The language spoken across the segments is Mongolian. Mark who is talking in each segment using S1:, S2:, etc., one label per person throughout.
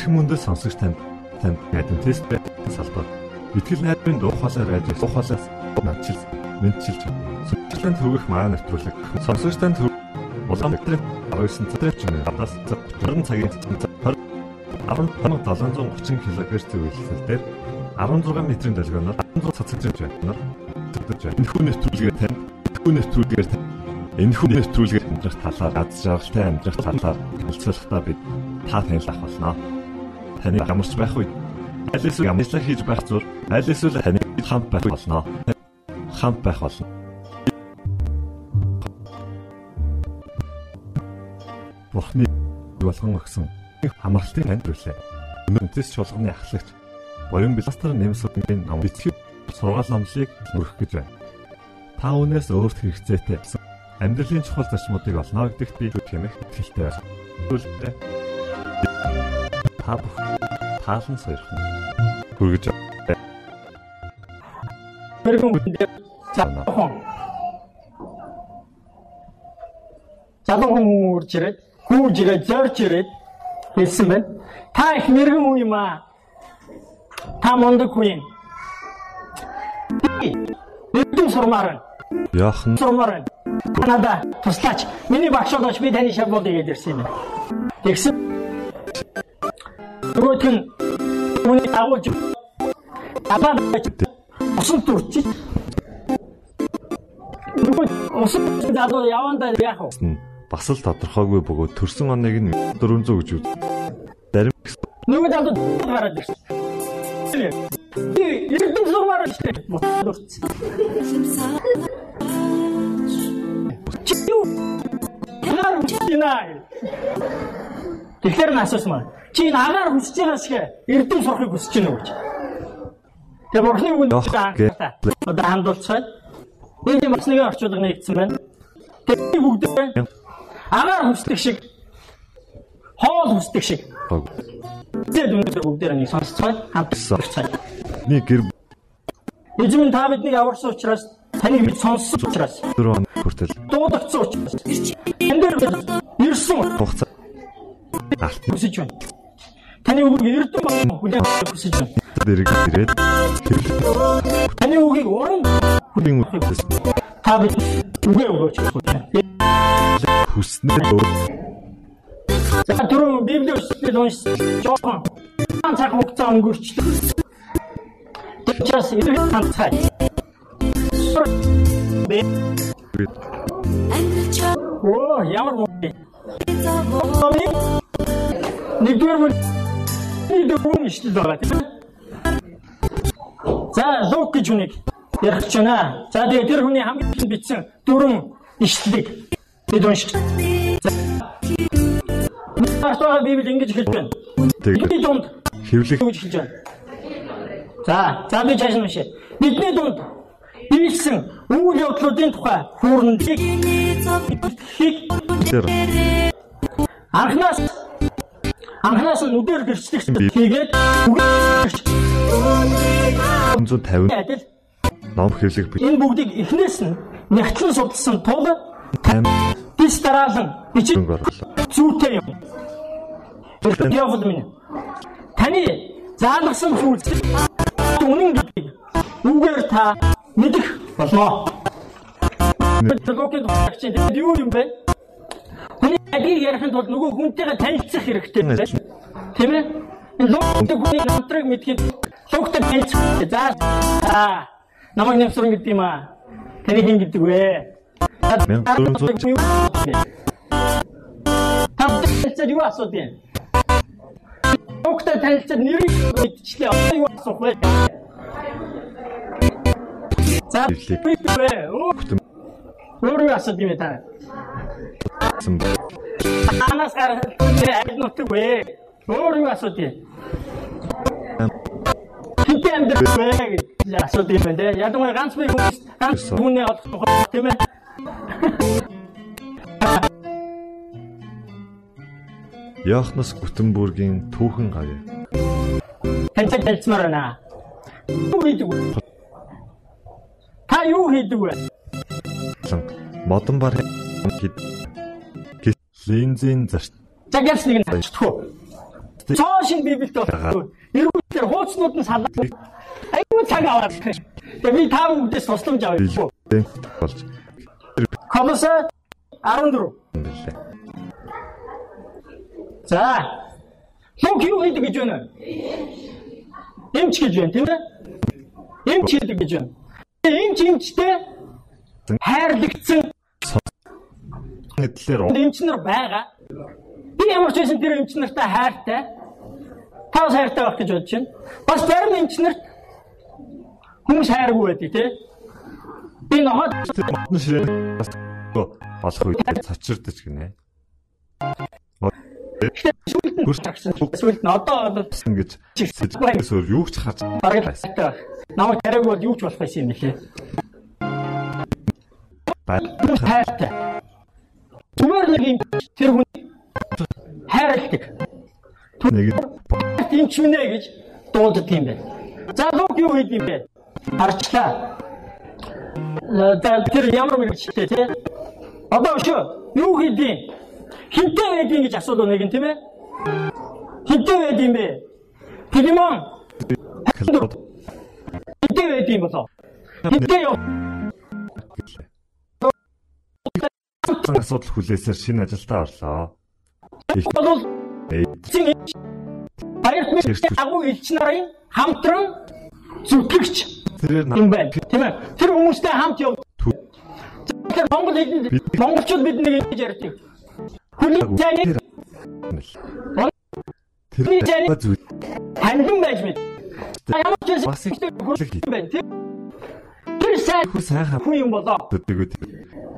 S1: Эрхэм мөндөд сонсогч танд танд адвентист салбар. Итгэл найдрын дуу хоолой радио дуу хоолойс намчил мэдчилж сүнслэн төвөх маа нэвтрүүлэг сонсогч танд Улаанбаатарын 19 цагт гадаас 30 цагийн 10730 кГц зөвлөлтөөр 16 метрийн долгионоор 16 цацагч байна. Энэ хүн нэвтрүүлгээр тань хүн нэвтрүүлгээр энэ хүн нэвтрүүлгээр амьдрах талаар аз жаргалтай амьдрах талаар хэлцүүлэхдээ бид та танилцах болно. Таны ямарч байх үед аль эсвэл ямарчлаа хийж байх зур аль эсвэл таны хамт байх болно. Хамт байх болно. Бурхны болгон өгсөн хамралтын танд үлээ. Өнөөс чуулганы ахлагч Боён Бластер нэмсүүдийн ном бичиг сургаал номлыг нүрэх гэж байна. Та өнөөс өөрт хэрэгцээтэй амьдралын чухал зарчмуудыг олно гэдэгт би хэмэх итгэлтэй байна. Түлдээ та бүх таалан сойрхон хүргэж
S2: Тэрхэн үндэ залуухан. Залуухан үрж ирээд, хүүж ирээд, зорж ирээд хэлсэн байна. Та их мэрэгэн үе юм аа. Та мундаг хүн юм. Нэгдэн сурмаар байна.
S1: Яахан
S2: Сурмаар байна. Канада туслаач. Миний багш болооч би таны шав болъё гэж ирсэн юм. Тэгсэн. Нь үүний дагуулж Апаа усан Нөгөө усан залуу явандаа яах вэ?
S1: бас л тодорхойгүй бөгөөд төрсөн оныг нь 400 гэж үз. Зарим
S2: Нөгөө залуу гараад ирсэн. Би эрдэм сурмаар штэ. Мутурч. Чи юу? Яар үчинаа. Тэгэхээр насаас маа. Чи нагаар хүсэж байгаа шиг эрдэм сурахыг хүсэж байна уу гэж. Тэгээ бурхны үгэнд одоо хандуулцаад нэг юм бас нэг орчуулга нэгдсэн байна. Тэгээ бүгд агаар хүсдэг шиг хоол хүсдэг шиг. Тэгээд өнөөдөр бүгдээр нэг сонсцгоо хамт сонсцгоо.
S1: нэг гэр
S2: Эзэн та биднийг аварсан учраас таныг бид сонссон учраас.
S1: Дөрөв хүртэл.
S2: Дуудагдсан учраас. Энэ дээр ирсэн.
S1: Хугацаа алт
S2: хүсэж байна. Таны үгийг эрдэм хүлээн хүсэж байна.
S1: дэрэг ирээд
S2: Таны үгийг уран
S1: хүлийн үтээс
S2: та бид үгээ өгөөч.
S1: хүснээр өөр
S2: За түрүүн Библи өсөлтөд уншсан. Жохон хан цаг хугацаа өнгөрчлөө. Тэгчээс ирэх ганцхан. Оо ямар муу. Нэгдүгээр мөн нэгдүгээр ишлэл байгаа тийм. За лук гэж хүнийг ярих гэж байна. За тэгээ тэр хүний хамгийн их бичсэн дөрвөн ишлэлийг бид уншиж. Асуугаа Библи ингэж хэлж байна. Бидний дунд
S1: хэвлэх
S2: гэж хэлж байна. За, за би цааш нь уншия. Бидний дунд биелсэн үйл явдлуудын тухай хүүрнэлийг
S1: дээр
S2: анхнаас анхнаас нь үдээр гэрчлэх хийгээд үгээрч
S1: 150
S2: адил
S1: ном хэвлэх бит
S2: энэ бүгдийг эхнээс нь нэгтлэн судалсан тул бис дараалан
S1: орлоо.
S2: зүйтэй юм. Явбал минь. Таны заалгасан зүйлс үнэн гэдгийг үгээр та мэдэх болно. Тэгээд юу юм бэ? Хүний адгийг ярихын тулд нөгөө хүнтэйгээ танилцах хэрэгтэй байна. Тийм ээ? Логиктэй хүний намтрыг мэдхийн логиктэй танилцах. За за намайг нэмсрэн гэдэг юм аа. Таны хин гэдэг вэ?
S1: 1400
S2: Танилцаад юу асууд юм? Логиктэй танилцаад нэрийг мэдчихлээ. Юу асуух вэ? За
S1: бүтэн
S2: Өөрөө асууд юм та.
S1: Болсон ба.
S2: Анаас гараад аль нутг вэ? Өөрөө асууд юм. Хинтээ амьдрэх вэ гэж асууд юм байна. те. Ядуу ганц би хүмүүс ганц хүнээ олох тийм ээ.
S1: Яохнос Гутенбургийн түүхэн гавь.
S2: Тантай талцмаар байна. Юу хийдэг вэ? Та юу хийдэг вэ?
S1: Модон бар хэд линзийн зарт
S2: За гэлс нэг нь чтгүү. цоо шин библиэд байна. Эргүүлтээр хууцнууд нь салаад аюу цаг аваад. Тэгээ би та бүхэндээс тусламж авъя.
S1: болж
S2: Колосе 14.
S1: байлаа.
S2: За. Лук юу хийдэг гэж байна? Эмч гэж байна, тийм ээ? Эмч хийдэг гэж байна. Эмч эмчтэй хайрлагдсан
S1: Гэтлэр
S2: эмч нар байгаа. Би ямар ч байсан тэр эмч нартай хайртай. Та бас хайртай байх гэж бодож байна. Бас зарим эмч нарт хүмүүс хайргүй байдаг тий. Би ноход
S1: матны ширээ бас болох үед цочирдож гинэ.
S2: сүлд нь одоо одоо
S1: Ингэж сэтгэлээс өөр юу ч
S2: хайртай байх. Намайг тариаг бол юу ч болох байсан юм лээ. Хайртай. Зүгээр нэг юм тэр хүн хайрладаг.
S1: Нэг
S2: юм ч үнэ гэж дуулдаг юм байна. Залууг юу хийд юм бэ? Арчлаа. Тэр ямар мэрэгчлээ те? Одоо шүү юу хийдیں۔ Хинтээ байдیں۔ гэж асуулаа нэг нь тийм ээ. Хинтээ байд юм бэ? Тэгмэн. Хинтээ байд юм болоо. Хинтээ юу?
S1: Асуудал хүлээсээр шинэ ажилдаа орлоо.
S2: Баярт мэд агуу элч нарын хамтран зүтгэгч юм байна. Тийм ээ. Тэр хүмүүстэй хамт яв. Тэр Монгол хэлэнд монголчууд бидний ингэж ярьдаг. Хүний таны
S1: тэр
S2: таны
S1: зүйл
S2: таньдан байж мэд. Ямар ч юм
S1: Бас их
S2: хүн байна. тийм. Тэр сайн
S1: хүү сайн хаа
S2: хүн юм болоо.
S1: гэдэг.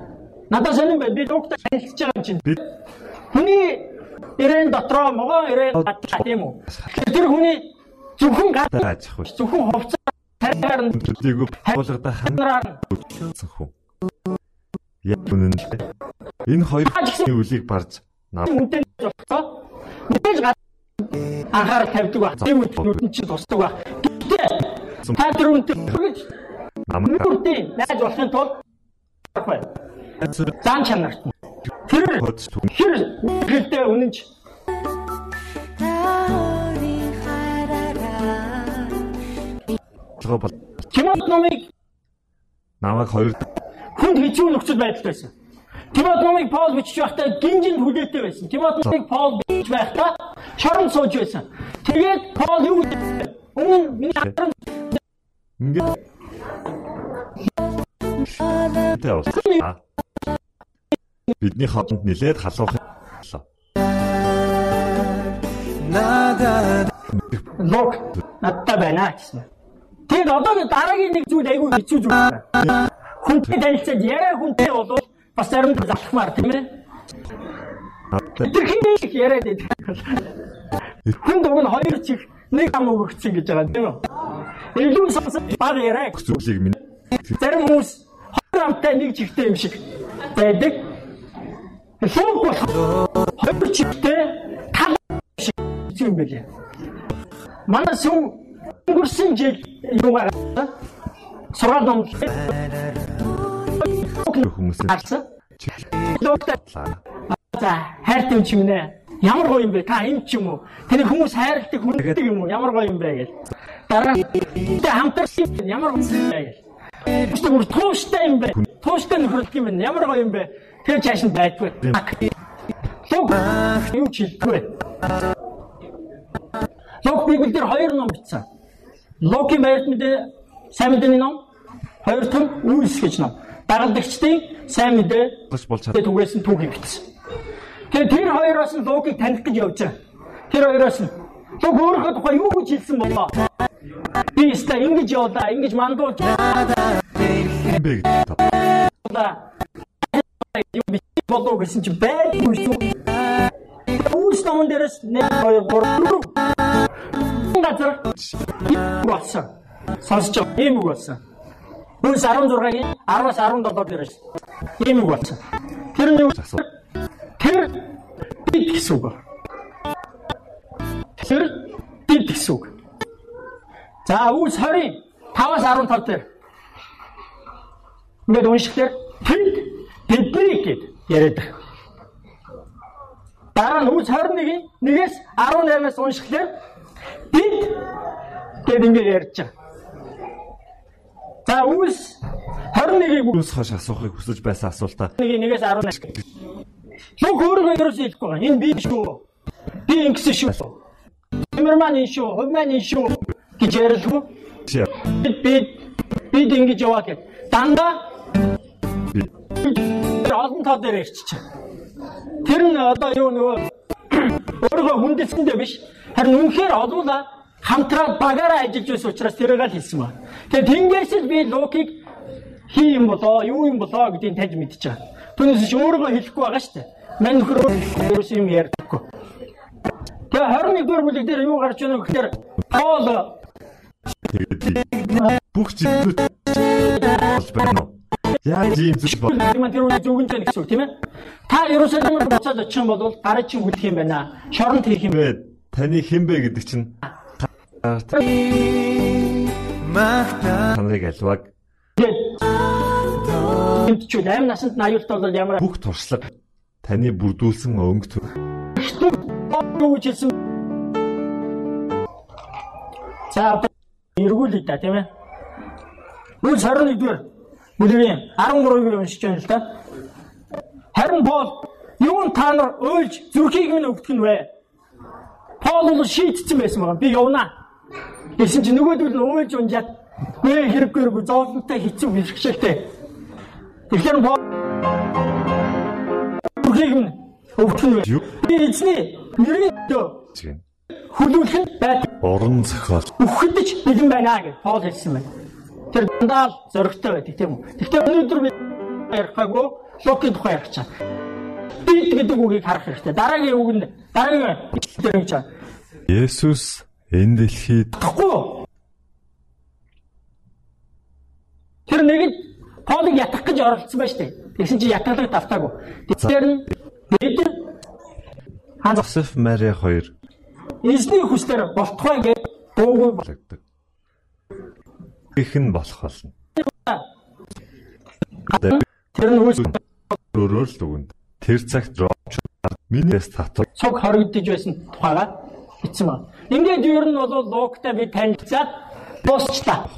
S2: Надад сонирн байна. Би лугтай танилцж байгаа юм чинь. Хүний ирээн дотроо могоо ирээн гадлаа тийм үү? Тэр хүний зөвхөн гад
S1: тааж ах
S2: зөвхөн хувцас тараар нь
S1: Төдийг болгода
S2: нараар нь
S1: хандсан хүн. Яг үнэн л. Энэ хоёр үлийг барж нав
S2: үнтэй болохоо мэдээж анхаарал тавьдаг баг. Тийм үед нүдэн чинь тусдаг баг. Гэтэ та тэр үнтэй
S1: намайг
S2: нүдэн найз болохын тулд байна. Зан чанарт. Тэр
S1: hodж түн
S2: хэр хэлтэй үнэнч
S1: бол
S2: Тимот номыг
S1: намайг хоёр
S2: хүнд хэцүү нөхцөл байдалд байсан. Тимот номыг Паул бичиж байхдаа гинжинд хүлээтэй байсан. Тимот номыг Паул бичиж байхдаа шорон сууж байсан. Тэгээд Паул юу гэж өмнө миний харан
S1: ингээд тэ авсан. Бидний хооронд нилээд халуух боллоо.
S2: лог надтай байна гэсэн. Тэгээд одоо дараагийн нэг зүйл айгүй хэцүү зүйл байна. Хүнтэй танилцаад яриа хүнтэй бол бас зарим залхмаар тийм ээ.
S1: Надтай
S2: Тэр хинээ их яриад байдаг. Хүн дуг нь хоёр чих нэг ам өгөгдсөн гэж байгаа тийм үү? Илүү сонсон баг яриа.
S1: зүйлийг минь
S2: Зарим хүмүүс хоёр амтай нэг чихтэй юм шиг байдаг. Лог бол хоёр чихтэй тал шиг юм байлээ. Манай сүм өнгөрсөн жил юугаар сургаал ном
S1: хүмүүсээ
S2: харсан. За хайртай юм чи минь ээ. Ямар гоё юм бэ? Та юм ч юм уу? Тэний хүмүүс хайрладаг хүнддэг юм уу? Ямар гоё юм бэ гэж. Дараа тэ хамтарсан ямар гоё юм бэ гэж. Тууштай юм бэ? Тууштай нөхөрлөг юм байна. Ямар гоё юм бэ? Тэр чааш нь байдгүй. Лог юу ч хэлдэггүй. Лог Библиэлд хоёр ном бичсэн. Логийн баярт мэдээ сайн мэдээний ном, хоёр том үйлс гэж ном. Дагалдагчдын сайн мэдээ
S1: Болж болж
S2: Тэгээд түгээс нь түүхийг бичсэн. Тэгээд тэр хоёроос нь логик таних гэж явж байгаа. Тэр хоёроос нь лог өөрөө тухай юу гэж хэлсэн болоо. Би өстой ингэж явлаа, ингэж мандуулж явлаа. Юу бичиж болоо гэсэн чинь байдгүй шүү. Үүс номон дээрээс 1 2 3 газар болсон. Сонсож байгаа юм уу болсон. Үүс 16-гийн 10-аас 17 дээрээс ийм үг болсон. Тэр нь юу
S1: Асуу.
S2: Тэр бид гэсэн үг. Тэр бид гэсэн үг. За үүс 20 5-аас 15 дээр. Ингээд уншихлаар тэнд бидний гэд яриад. Дараа нь үс 21-ийн 1-ээс 18-аас уншихлаар бид гээд ингэ ярьж байгаа. За үс 21-ийг
S1: Юус хаш асуухыг хүсэж байсан асуултаа
S2: 1-ийн 1-ээс 18-аас Нүг өөрөө ерөөсөө хэлэхгүй байгаа. Энэ би шүү. Би ингэсэн шүү. Тэмэрман энэ шүү, хувьман энэ шүү гэж ярьлгүй.
S1: чи
S2: Бид бид ингэж яваа гэд. Дандаа олон тоо дээр ирчих. Тэр нь одоо юу нөгөө өөрийгөө хүндэлсэндээ биш. Харин үнэхээр олуула хамтраад багаараа ажиллаж байсан учраас тэрийг л хэлсэн ба. Тэгээд тэнгээс л би лукийг хий юм болоо, юу юм болоо гэдгийг таньж мэдчихэж байгаа. Түүнээс ч өөрийгөө хэлэхгүй байгаа шүү дээ. Мань нөхөр өөрөөс юм ярьдаггүй. Тэгээ 21 дугаар бүлэг дээр юу гарч байна вэ гэхээр Паул
S1: бүх зүйлүүд болж байна уу? Яаж ийм зүйл бол
S2: юм тэр үе зүгэн жаа гэсэн үг тийм ээ. Та Иерусалимд буцаад очих юм бол гараж чинь үлдэх юм байна. Шоронд хийх юм.
S1: вэ? Таны хэн бэ гэдэг чинь таныг альваг
S2: Тэгээд тэмчүүл 8 наснд 80 бол ямар
S1: бүх туршлага таны бүрдүүлсэн өнгө төр
S2: юу гэж хэлсэн. За эргүүлээ да тийм ээ. Үл 21 дугаар бүлгийн 13-ыг уншиж байна л да. Харин Пол юун та нар ойлж зүрхийг минь өгдөх нь вэ? Пол бол шийтсэн байсан байгаа. Би явнаа. Гэсэн чинь нөгөөдөл нь ойлж унжаад нэ хэрэггүй хэрэггүй зовлонтой хэцүү бэрхшээлтэй. Тэгэхээр Пол зүрхийг минь өгдөх нь вэ?
S1: Юу?
S2: Би эзний нэрийн дөө хүлүүлэх нь байд
S1: уран зохиол
S2: үхэдэж бэлэн байна гэж Пол хэлсэн байна. Тэр дандаа л зөрөгтэй байдаг тийм үү? Гэхдээ өнөөдөр би ярихаагүй локийн тухай ярих чаа. Бид гэдэг үгийг харах хэрэгтэй. Дараагийн үг нь дараагийн дээр юм чаа.
S1: Есүс энэ дэлхийд
S2: Тэгэхгүй. Тэр нэгэд Полыг ятгах гэж оролцсон шүү дээ. Тэгсэн чинь ятгалаг давтаагүй. Тэгэхээр бид ханц
S1: Йосеф Мари хоёр
S2: эзний хүслээр болтугай гэж дуугүй
S1: болгодог. Их нь болох болно.
S2: тэр нь үс
S1: Өөрөөр л үгэнд тэр цагт ровч минийс татвар
S2: цуг хоригдож байсан тухайга бичсэн байна. Ингээд ер нь бол лугтай би танилцаад дуусчлаа.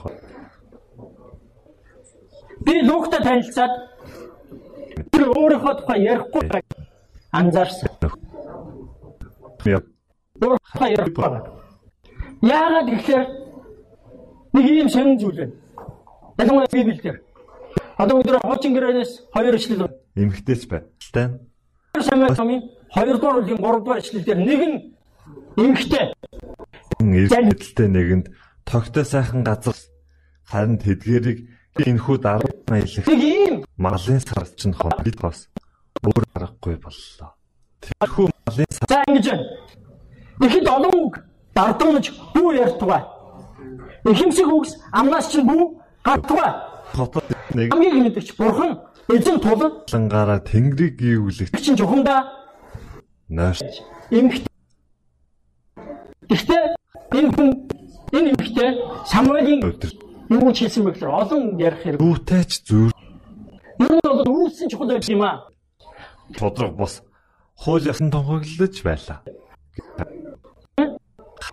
S2: Би лугтай танилцаад тэр өөрийнхөө тухай ярихгүй анзаарсан. Өөр тухай ярихгүй. Яагаад гэхээр нэг юм сонин зүйл байна. Ялангуяа Библиэр. Одоо өдөр хуучин гэрээнээс хоёр ишлэл байна.
S1: эмгтээч бай. Стан
S2: Самуэль номын 2 дугаар бүлгийн 3 дугаар ишлэлээр нэг нь эмхтэй
S1: эрдэлтэй нэгэнд тогтой сайхан газар харин тэдгэрийг энхүү дараа маялах
S2: нэг ийм
S1: малын сарчин хон бид бас өөр аргагүй боллоо. Тэрхүү малын сар
S2: за ингэж байна. Ихэд олон үг дардамж бүү ярьтугай. Ихэмсэг үгс амнаас чинь бүү гатугай.
S1: хотод нэг
S2: Хамгийн мэдэгч бурхан эзэн тулан
S1: лангаараа тэнгэрийг гүйвлэх
S2: чинь жухамда
S1: нойш
S2: эмхтэй. Гэхдээ энэ хүн энэ эмхтэй Самуэлийн юу гэж хэлсэн гэхээр олон ярих хэрэг.
S1: дүүтэйч зүр
S2: Ер нь бол үүссэн чухал байт юм аа.
S1: тодрог бос хууль ёсон тунхаглаж байлаа.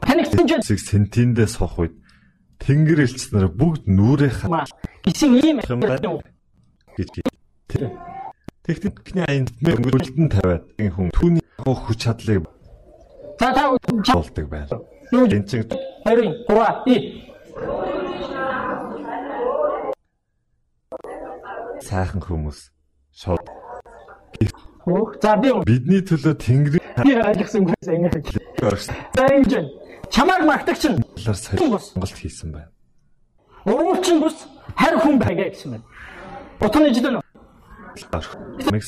S2: Танигдсан ч
S1: Зэг сентиндээ сох үед тэнгэр элч нар бүгд нүрээ хат
S2: маа гэсэн ийм
S1: юм байна гэж тэр техникний аянд мөнгөлдөн тавиад энэ хүн түүний хүч чадлыг
S2: За та
S1: болдог байна. Энэ чинь
S2: хоёрын гурав и
S1: сайхан хүмүүс шууд
S2: Хөөх. За би
S1: бидний төлөө тэнгэрийн
S2: би ойлгосон ингэж.
S1: харгалаар
S2: За ингэж байна. Чамайг магтагч нь
S1: сонголт хийсэн байна.
S2: уруучин бус харь хүн байгаа гэсэн байна. Утганы жилэн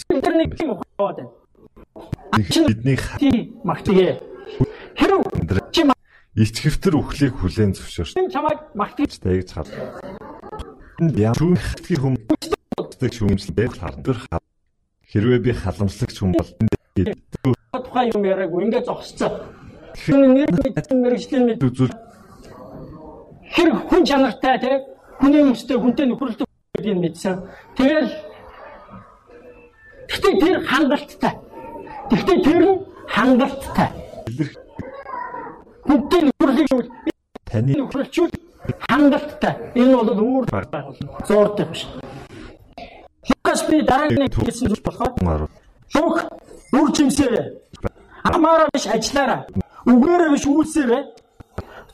S2: интернет юм хаваад байна.
S1: бидний
S2: магтгээ. Хэрв чи
S1: ичгэвтер үхлийг хүлээн зөвшөөрч
S2: чамайг магтаж
S1: тэгж хад. Яа түүх хүмдэг шүүмжлээ харна. Хэрвээ би халамслагч хүн бол
S2: тухайн юм яриаггүй ингээд зогсцоо. Тэр нэр мэрэгчлэн мэд
S1: үзүүл
S2: хэрэг хүн чанартай те хүний өмстэй хүнтэй нөхөрлөдөг гэдгийг мэдсэн. Тэгэл Гэхдээ тэр хангалттай. Гэхдээ тэр нь хангалттай. Бүгдийн нөхөрлөгийг
S1: Таны
S2: нөхөрлчүүл хангалттай. Энэ бол үүр зуурдаг биш. Лукас би дараагийн хэлсэн зүйл болохоор Лук үр жимсээрээ амаараа биш ажиллаараа үгээрээ биш үйлсээрээ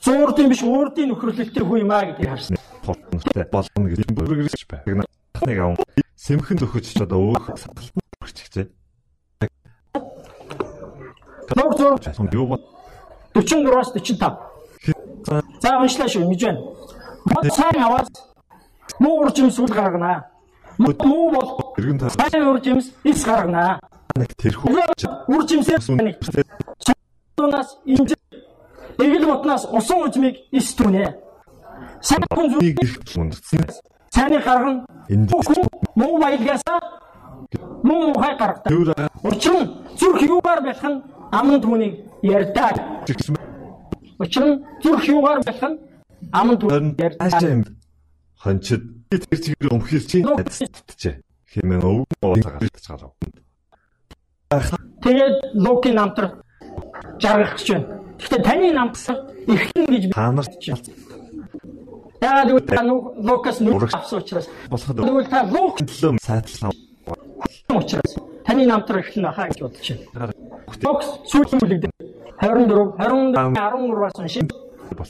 S2: зуурдын биш уурдын нөхөрлөлтөй хүү юмаа гэдгийг харсан.
S1: тултай болгоно гэж бүргэрч байна. Нэг аван сэмхэн зөхөж ч одоо өөх саталтан хүрчихжээ.
S2: Зур
S1: Часан юу ба
S2: 44-аас 45. За уншлаа шүү ингэж байна. Мод сайн аваад муу ур жимс үл гаргана. Муу бол
S1: эргэн тас
S2: сайн ур жимс ис гаргана.
S1: нэг тэрхүү
S2: Ур жимсээр нэг Тунаас инж эгэл ботнаас усан ужмыг ис түнэ. Сайн хүн зүг
S1: нэг их үндсэн.
S2: цааны гаргана.
S1: Энд
S2: Муу баялгаасаа муу мухай гаргадаг. Учир нь зүрх юугаар нь аман түүнийг ярьдаг. Учир нь зүрх юугаар нь аман түүнийг ярьдаг.
S1: Хончид тэр чигээр чинь татчихжээ. Хэмээн өвгөн ууцаагаарч гарав.
S2: Тэгээд Лукийн намтар жаргах гэж байна. Гэхдээ таны намтар иххэн гэж
S1: Та нар
S2: яагаад гэвэл та Лукас нүг авсан учраас.
S1: болоход
S2: тэгвэл та Лук
S1: төлөө сайтлсан
S2: учраас. Таны намтар иххэн байхаа гэж бодож байна. Лукс сүүлийн бүлэгдээ 24 24 13-аас уншин
S1: бол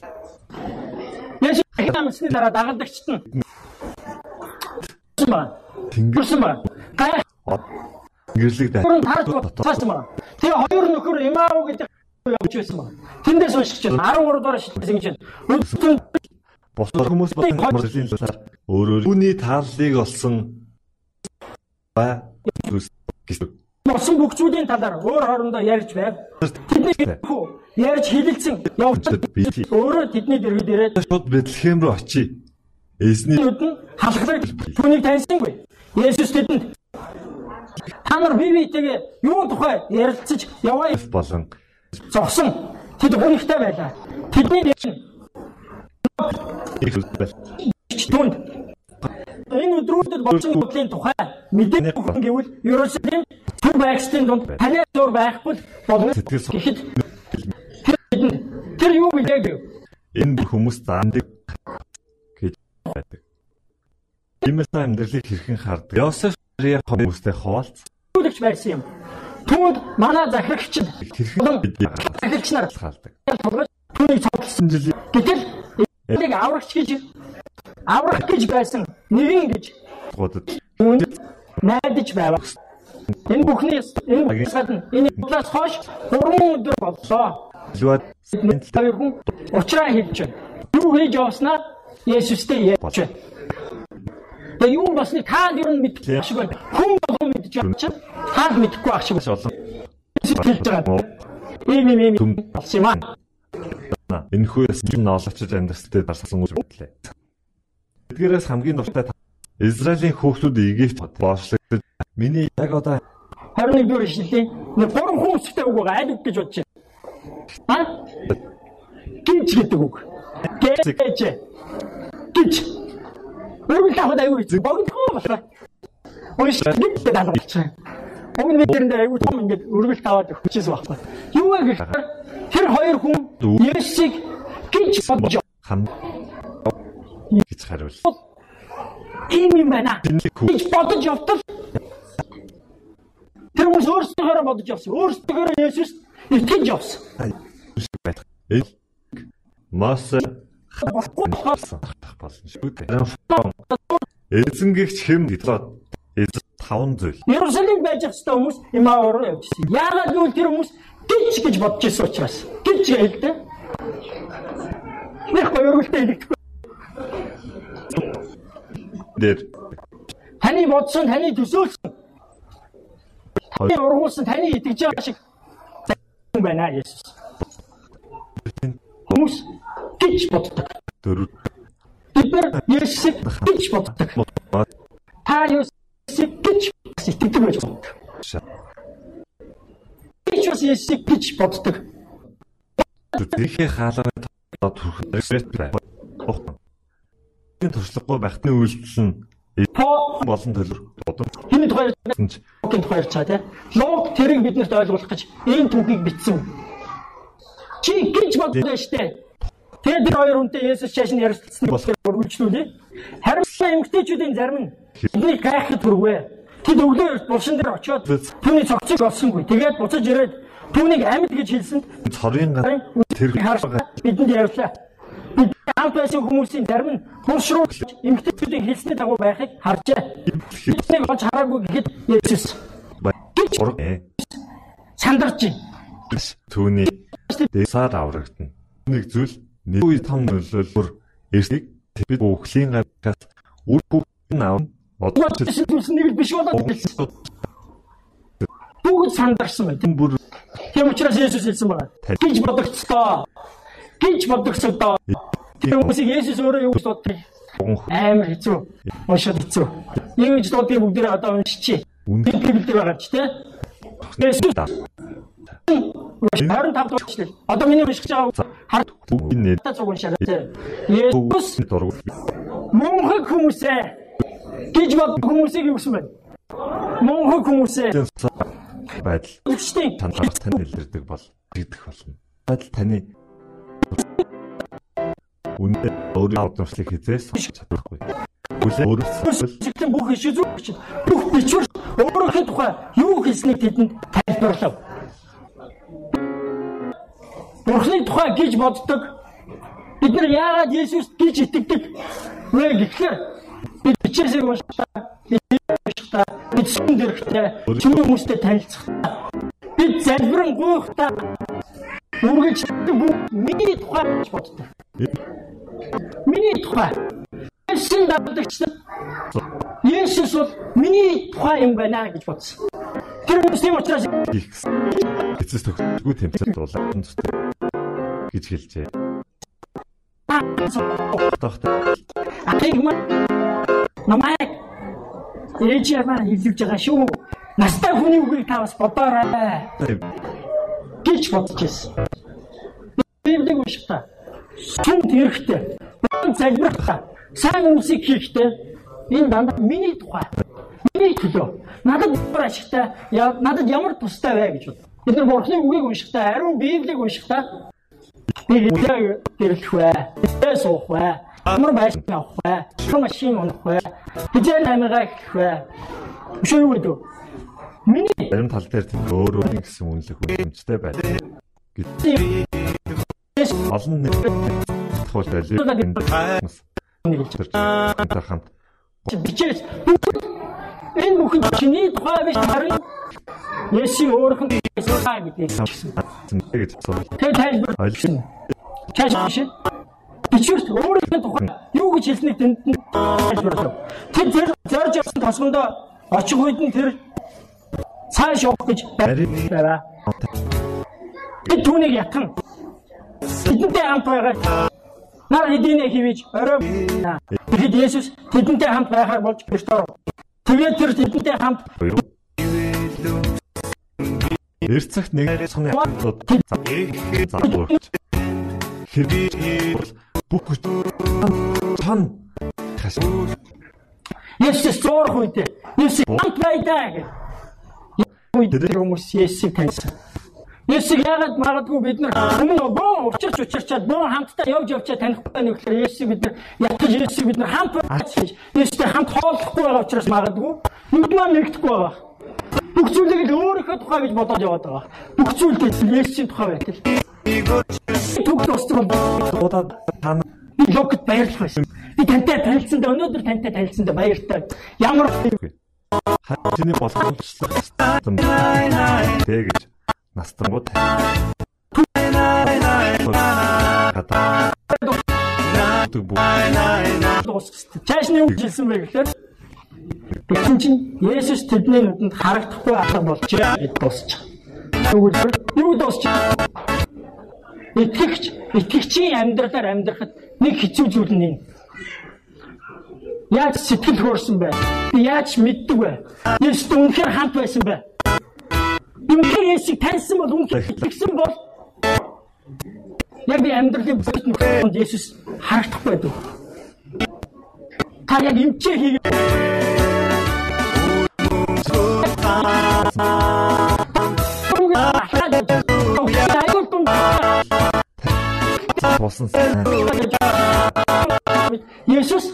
S2: Яш хамсны дараа дагалдагчт нь ба
S1: тэнгэр
S2: гүрсэн ба гай
S1: гэрлэг дай.
S2: бүрэн тарж цаасан ба тэгээ хоёр нөхөр имаав гэдэг явж байсан ба. Тэндээс уншиж байна 13 дугаар шилжсэн гэж байна. Өдөртөн
S1: Босор хүмүүс болон мөрлийн талаар өөрөөр үүний тааллыг олсон ба гэж
S2: болсон бүх зүйлийн талаар өөр хоорондоо ярьж байв. Тэдний ярьж хилэлцэн
S1: тий.
S2: өөрөө тэдний дэргэд ирээд
S1: шууд Бэтлехэм рүү очие. Эзний
S2: нүд нь халахлаг түүнийг таньсангүй. Есүс тэдэнд та нар бие биетэйгээ юу тухай ярилцаж яваа?
S1: Болон
S2: зогсон тэд гонхтой байлаа. Тэдний нэг
S1: их үзбэл
S2: ч түнд энэ өдрүүдэд болсон бүлийн тухай мэдээ гэвэл Ерөсөлим түр байгчдын дунд танай зур байхгүй болно. Тэгэхэд тэр юу билээ гэв.
S1: энэ хүмүүс заандаг гэж байдаг. Тиймээс амьдралыг хэрхэн хардаг? Йосеф Мария хүмүүстэй хуваалц
S2: Үлэгч байсан юм. Түүнд манай захирагч нь
S1: хэрхэн бид
S2: захирагч нар
S1: хаалдаг.
S2: түүнийг цогцолсон.
S1: жилийн
S2: Гэтэл энийг аврагч гэж аврах гэж байсан нэгэн гэж
S1: гудад
S2: найдаж байваа. Энэ бүхний энэ гадна энэ талаас хойш 3 өдөр боллоо. Бид хоёр хүн уучраа хэлж байна. Юу хийж явснаа Есүстэй ярьж байна. Тэгээ юу болсныг та ер нь мэдэх шиг байна. Хүн болгон мэдж байгаа чинь та мэдэхгүй ах шиг
S1: олон
S2: хэлж байгаа. Ийм ийм ийм болсон юм аа.
S1: энэ хүйс юм ноолочж амьдралтай дарсан үйл хөдлөө. Эдгээрээс хамгийн дуртай та- Израилийн хүүхдүүд Египт боочлогдож миний яг одоо
S2: 21 дэх ишлэлийн нэг гурван хүн үсгтэй үг байгаа аль үг гэж бодож байна. Аа? Гинж гэдэг үг. Гэж. Гинж. Үргэлж тавхад аюу эзэн богдох болоо. Ой шиг даалгаж байна. Уг нэг дэрэндээ аюу том ингээд үргэлж таваад өгчээс байхгүй. Юу вэ гэхээр тэр хоёр хүн Есүсийг гинж бодож
S1: хам гэж хариул.
S2: ийм юм байна. Гэж бодож явтал тэр хүмүүс өөрсдөө бодож явсан. Өөрсдөө Есүс итгэж явсан.
S1: Эл Мос
S2: Болохгүй болохоор
S1: болсон шүү дээ. Эзэнгэгч хэм гэдлээ. Эзэн таван зүйл.
S2: Иерусалим байж ах хэвээр хүмүүс имаа руу явжсэн. Яагаад гэвэл тэр хүмүүс гिच гэж бодож ирсэн учраас. Гिच хэлдэг. Нэг хоёролтой хэлэхгүй.
S1: дээр
S2: Таны бодсон, таны төсөөлсөн, таны ургуулсан, таны итгэж байгаа шиг байна Есүс. Хүмүүс гэж боддог.
S1: Дөрөв.
S2: Бид Есүсийг гэж боддог. Та Есүсийг гэж сэтгэдэг байж болдог. Бид бас Есүсийг гэж боддог.
S1: Тэрхээ хаалгад төрхөд ресет байна. Энэ туршлагагүй байхны үйлдэл нь болон төлөв бодом.
S2: Хиний тухай ярьж тухай ярьчаа тий. Лог тэрийг биднэрт ойлгуулах гэж энэ түүхийг бичсэн. Чи гэж боддоо штэ. Тэгээд тэр хоёр үнтэй Есүс чааш нь ярилцсан болохоор үргэлжлүүлээ. Харин эмгтээчүүдийн зарим нь энийг гайхад хүрвэ. Тэд өглөө булшин дээр очиод түүний цогцыг олсонгүй. Тэгээд буцаж ирээд түүнийг амьд гэж хэлсэнд
S1: цорын тэр
S2: бидэнд ярьлаа. Бид хамт байсан хүмүүсийн зарим нь булш руу эмгтээчүүдийн хэлсний дагуу байхыг харжээ. Биднийг олж хараагүй гэхэд Есүс
S1: ураг
S2: сандарч
S1: түүний дэсаар аврагдана. Нэг зүйл нэг үе том нөлөөлбөр эрсийг бид бүхлийн гараас үр бүхэн аав
S2: Тэгвэл зүйлс нэг биш болоод хэлсэн. Бүгд сандарсан байт.
S1: бүр
S2: Тийм учраас Есүс хэлсэн байна. Гэж бодогцлоо. Гэж бодогцлоо. Хүмүүсийг Есүс өөрөө юу гэж боддог? Амар хэцүү. Уншаад хэцүү. Юу гэж дуудгийг бүгдээ одоо уншчихъя.
S1: Үн-
S2: Би библиэр байгаа ч тийм. Есүс 25 дугаар шүү. Одоо миний уншиж байгаа хар
S1: бүгд нэ
S2: та зүг уншаад тийм. Есүс мөнхөг хүмүүсээ гэж бод хүмүүсийг юу гэсэн бэ? Мөнхөг хүмүүсээ
S1: байдал
S2: үгчтэй
S1: танаас тань илэрдэг бол гэдэг болно. Байдал таны үндэ өөрийн удамшлыг хизээс чадахгүй. Хүлээ өөрөөсөө
S2: бүх иш зүгч бүх бичвэр өөрийнхөө тухай юу хэлснийг тэдэнд тайлбарлав. Бурхны тухай гэж боддог. Бид нар яагаад Есүст гэж итгэдэг вэ гэхээр бид бичээсээ уншдаа, бид уншдаа, бид сүн дэрхтээ, чимээ хүмүүстэй танилцахдаа, бид залбирэн гуйхдаа үргэлж миний тухай гэж боддог. Миний тухай. Есүс дадагч Есүс бол миний тухай юм байна гэж бодсон. Тэр хүмүүс тийм учраас.
S1: Эцэс төгсгөө тэмцэл дуулаад гэж хэлжээ. Тогтоо
S2: ахыг маа намайг ээжээ маань хэлж байгаа шүү. Настай хүний үгийг та бас бодоорой гэж бодож байсан. Библийг уншихтаа сүм тэрхтээ залбирахтаа сайн үсийг хийхдээ энэ дандаа миний тухай миний төлөө надад ямар ашигтай надад ямар тустай вэ гэж бод. Бид нар бурхны үгийг уншихтаа ариун библийг уншихтаа би хэдээ гэрэлэх вэ? Хэдээ суух вэ? Ямар байшин авах вэ? Хэдэн машин унах вэ? Хэдэн амигаа эхлэх вэ? Биш үү гэдэг. Миний
S1: зарим тал дээр өөр өөр гэсэн үнэлэх үнэмштэй байдаг. Олон нэг тахуул байлээ.
S2: нэг хэлж
S1: Тэр хамт
S2: бичээс энэ бүхэн чиний тухай биш харин Есүс өөрөх Есүсаа гэдэг.
S1: гэж асуув.
S2: Тэгээ тайлбар чааш биш. Бичвэрт нь тухай юу гэж хэлснийг тэнд нь тайлбарлав. Тэр тэр зорж явсан тосгондоо очих үед нь тэр цааш явах гэж байраа. Бид түүнийг ятган. Бидэнтэй хамт байгаа. Нар хэдийнэ хивэж орой. Тэгэхэд Есүс тэдэнтэй хамт байхаар болж гэрт оров. Тэгээд тэр тэдэнтэй хамт
S1: Эрцэгт нэг цоны хамтууд залгуурч. Хэрэг бүх хүч тань хас
S2: Есүс зурх үедээ Есүс хамт байдаа гэх. Үед тэр хүмүүс Есүсийг таньсан. Есүс яагаад магадгүй бид нар өмнө боо учирч учирчаад боо хамтдаа явж явчаа танихгүй байх гэхээр Есүс бид нар ятгаж Есүс бид нар хамт байж Есүстэй хамт хооллохгүй байгаа учраас магадгүй нүд маань нэгдэхгүй байгаа. Бүх зүйлийг л өөрийнхөө тухай гэж бодоод яваад байгаа. Бүх зүйлдээ Есүсийн тухай байтал. Түг тусдаг
S1: удаад тань
S2: логт баярлах байсан. Би тантай танилцсандаа өнөөдөр тантай танилцсандаа баяртай. Ямар
S1: хатны боломжлох тэгэж настангууд хата
S2: дуусах. Чаашны үг хэлсэн бэ гэхээр Тэгсэн чинь Есүс тэдний нүдэнд харагдахгүй алга болчихээ гэж дуусчих. Гэж юу дуусчих? Итгэгч итгэгчийн амьдралаар амьдрахад нэг хэцүү зүйл нь энэ. Яаж сэтгэл хөөрсөн бэ? Би яаж мэддэг вэ? Есүс үнэхээр хамт байсан бэ? Үнэхээр Есүсийг таньсан бол үнэхээр итгэсэн бол яг би амьдралын бүхэл нөхцөлд Есүс харагдахгүй байдаг. Та яг эмчээ хийгээд
S1: Сайн.
S2: Есүс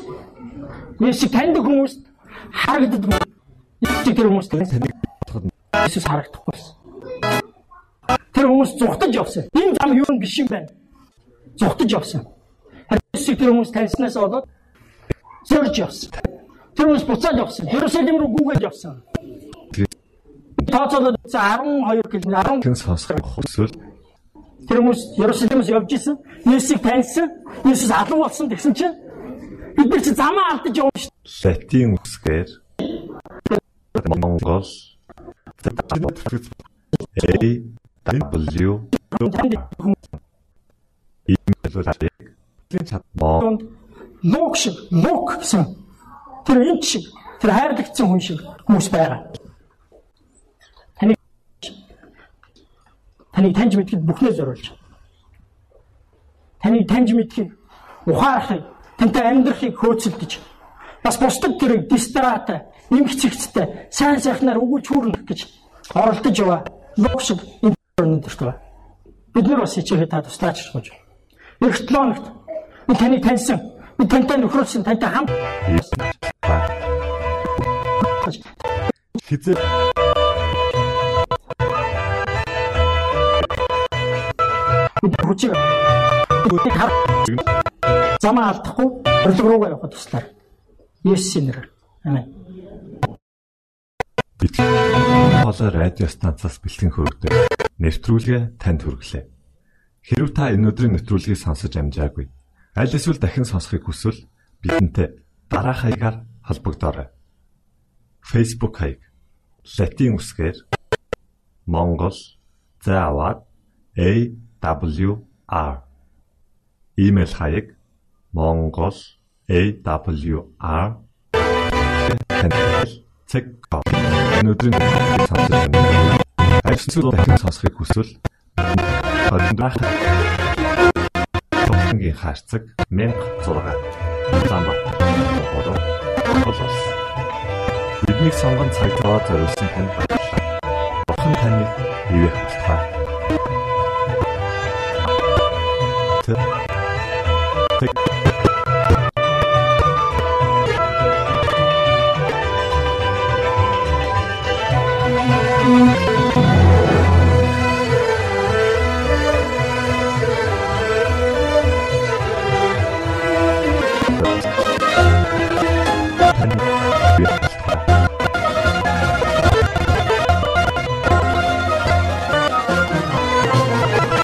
S2: Есүс таньдаг хүмүүст харагддаг. Есүс тэр хүмүүст
S1: Таныг бодоход
S2: Есүс харагдахгүй байсан. Тэр хүмүүс зүхтаж явсан. Энэ зам юу юм биш юм байна. Зүхтаж явсан. Есүс тэр хүмүүс таньснаас болоод зөрж явсан. Тэр хүмүүс буцаад явсан. Ерөсөлим рүү гүгээд явсан. Тооцоолоод 12 км 10
S1: хэн сонсох хүсвэл
S2: Тэр хүмүүс Ерөсөлимээс явж исэн. Есүсийг таньсан. Есүс алан болсон гэсэн чинь бид нар чи замаа алдаж явна шүү
S1: латин үсгээр Монгол A W
S2: дээ. Лук шиг лук гэсэн тэр энэ шиг тэр хайрлагдсан хүн шиг хүмүүс байгаа. Таныг таньж мэдхэд бүхнээ зориулж. Таныг таньж мэдхийг ухаарахыг, тантай амьдрахыг хөөцөлдөж. Бас бусдад тэрийг дистрата, нэмэх цэгцтэй, сайн сайхнаар өгүүлж хүүрнэх гэж оролдож яваа. Лук шиг энэ өнөдөрт байна. Бид нар бас хичээгээ та туслаач гэж. Эх 7 хоногт би таныг таньсан. Би тантай нөхрөлсөн, тантай хамт
S1: хизээ
S2: хүчийг бүтэд хар замаа алдахгүй орлого руугаа явахд туслаа. Есүсийн нэрээр.
S1: Бид хоолой радио станцаас бэлтгэн хөрөгдөв. Нэвтрүүлгээ танд хүргэлээ. Хэрв та энэ өдрийн нэвтрүүлгийг сонсож амжаагүй аль эсвэл дахин сонсохыг хүсвэл бидэнтэй дараах хаягаар холбогдорой. Facebook хаяг: Latin үсгээр Монгол заавад AWR Имэйл хаяг: mongol@awr цэг энэ өдрийн нэвтрүүлгийг сонсож байна. Ажил дахин сонсохыг хүсвэл холбогдорой. Тохиногийн хаарцаг 1600 Улаанбаатар хороо болоос. Бидний сонгон цаг зав зориулсан танд баярлалаа. Бурхан таны бивээх болтугай. Тэр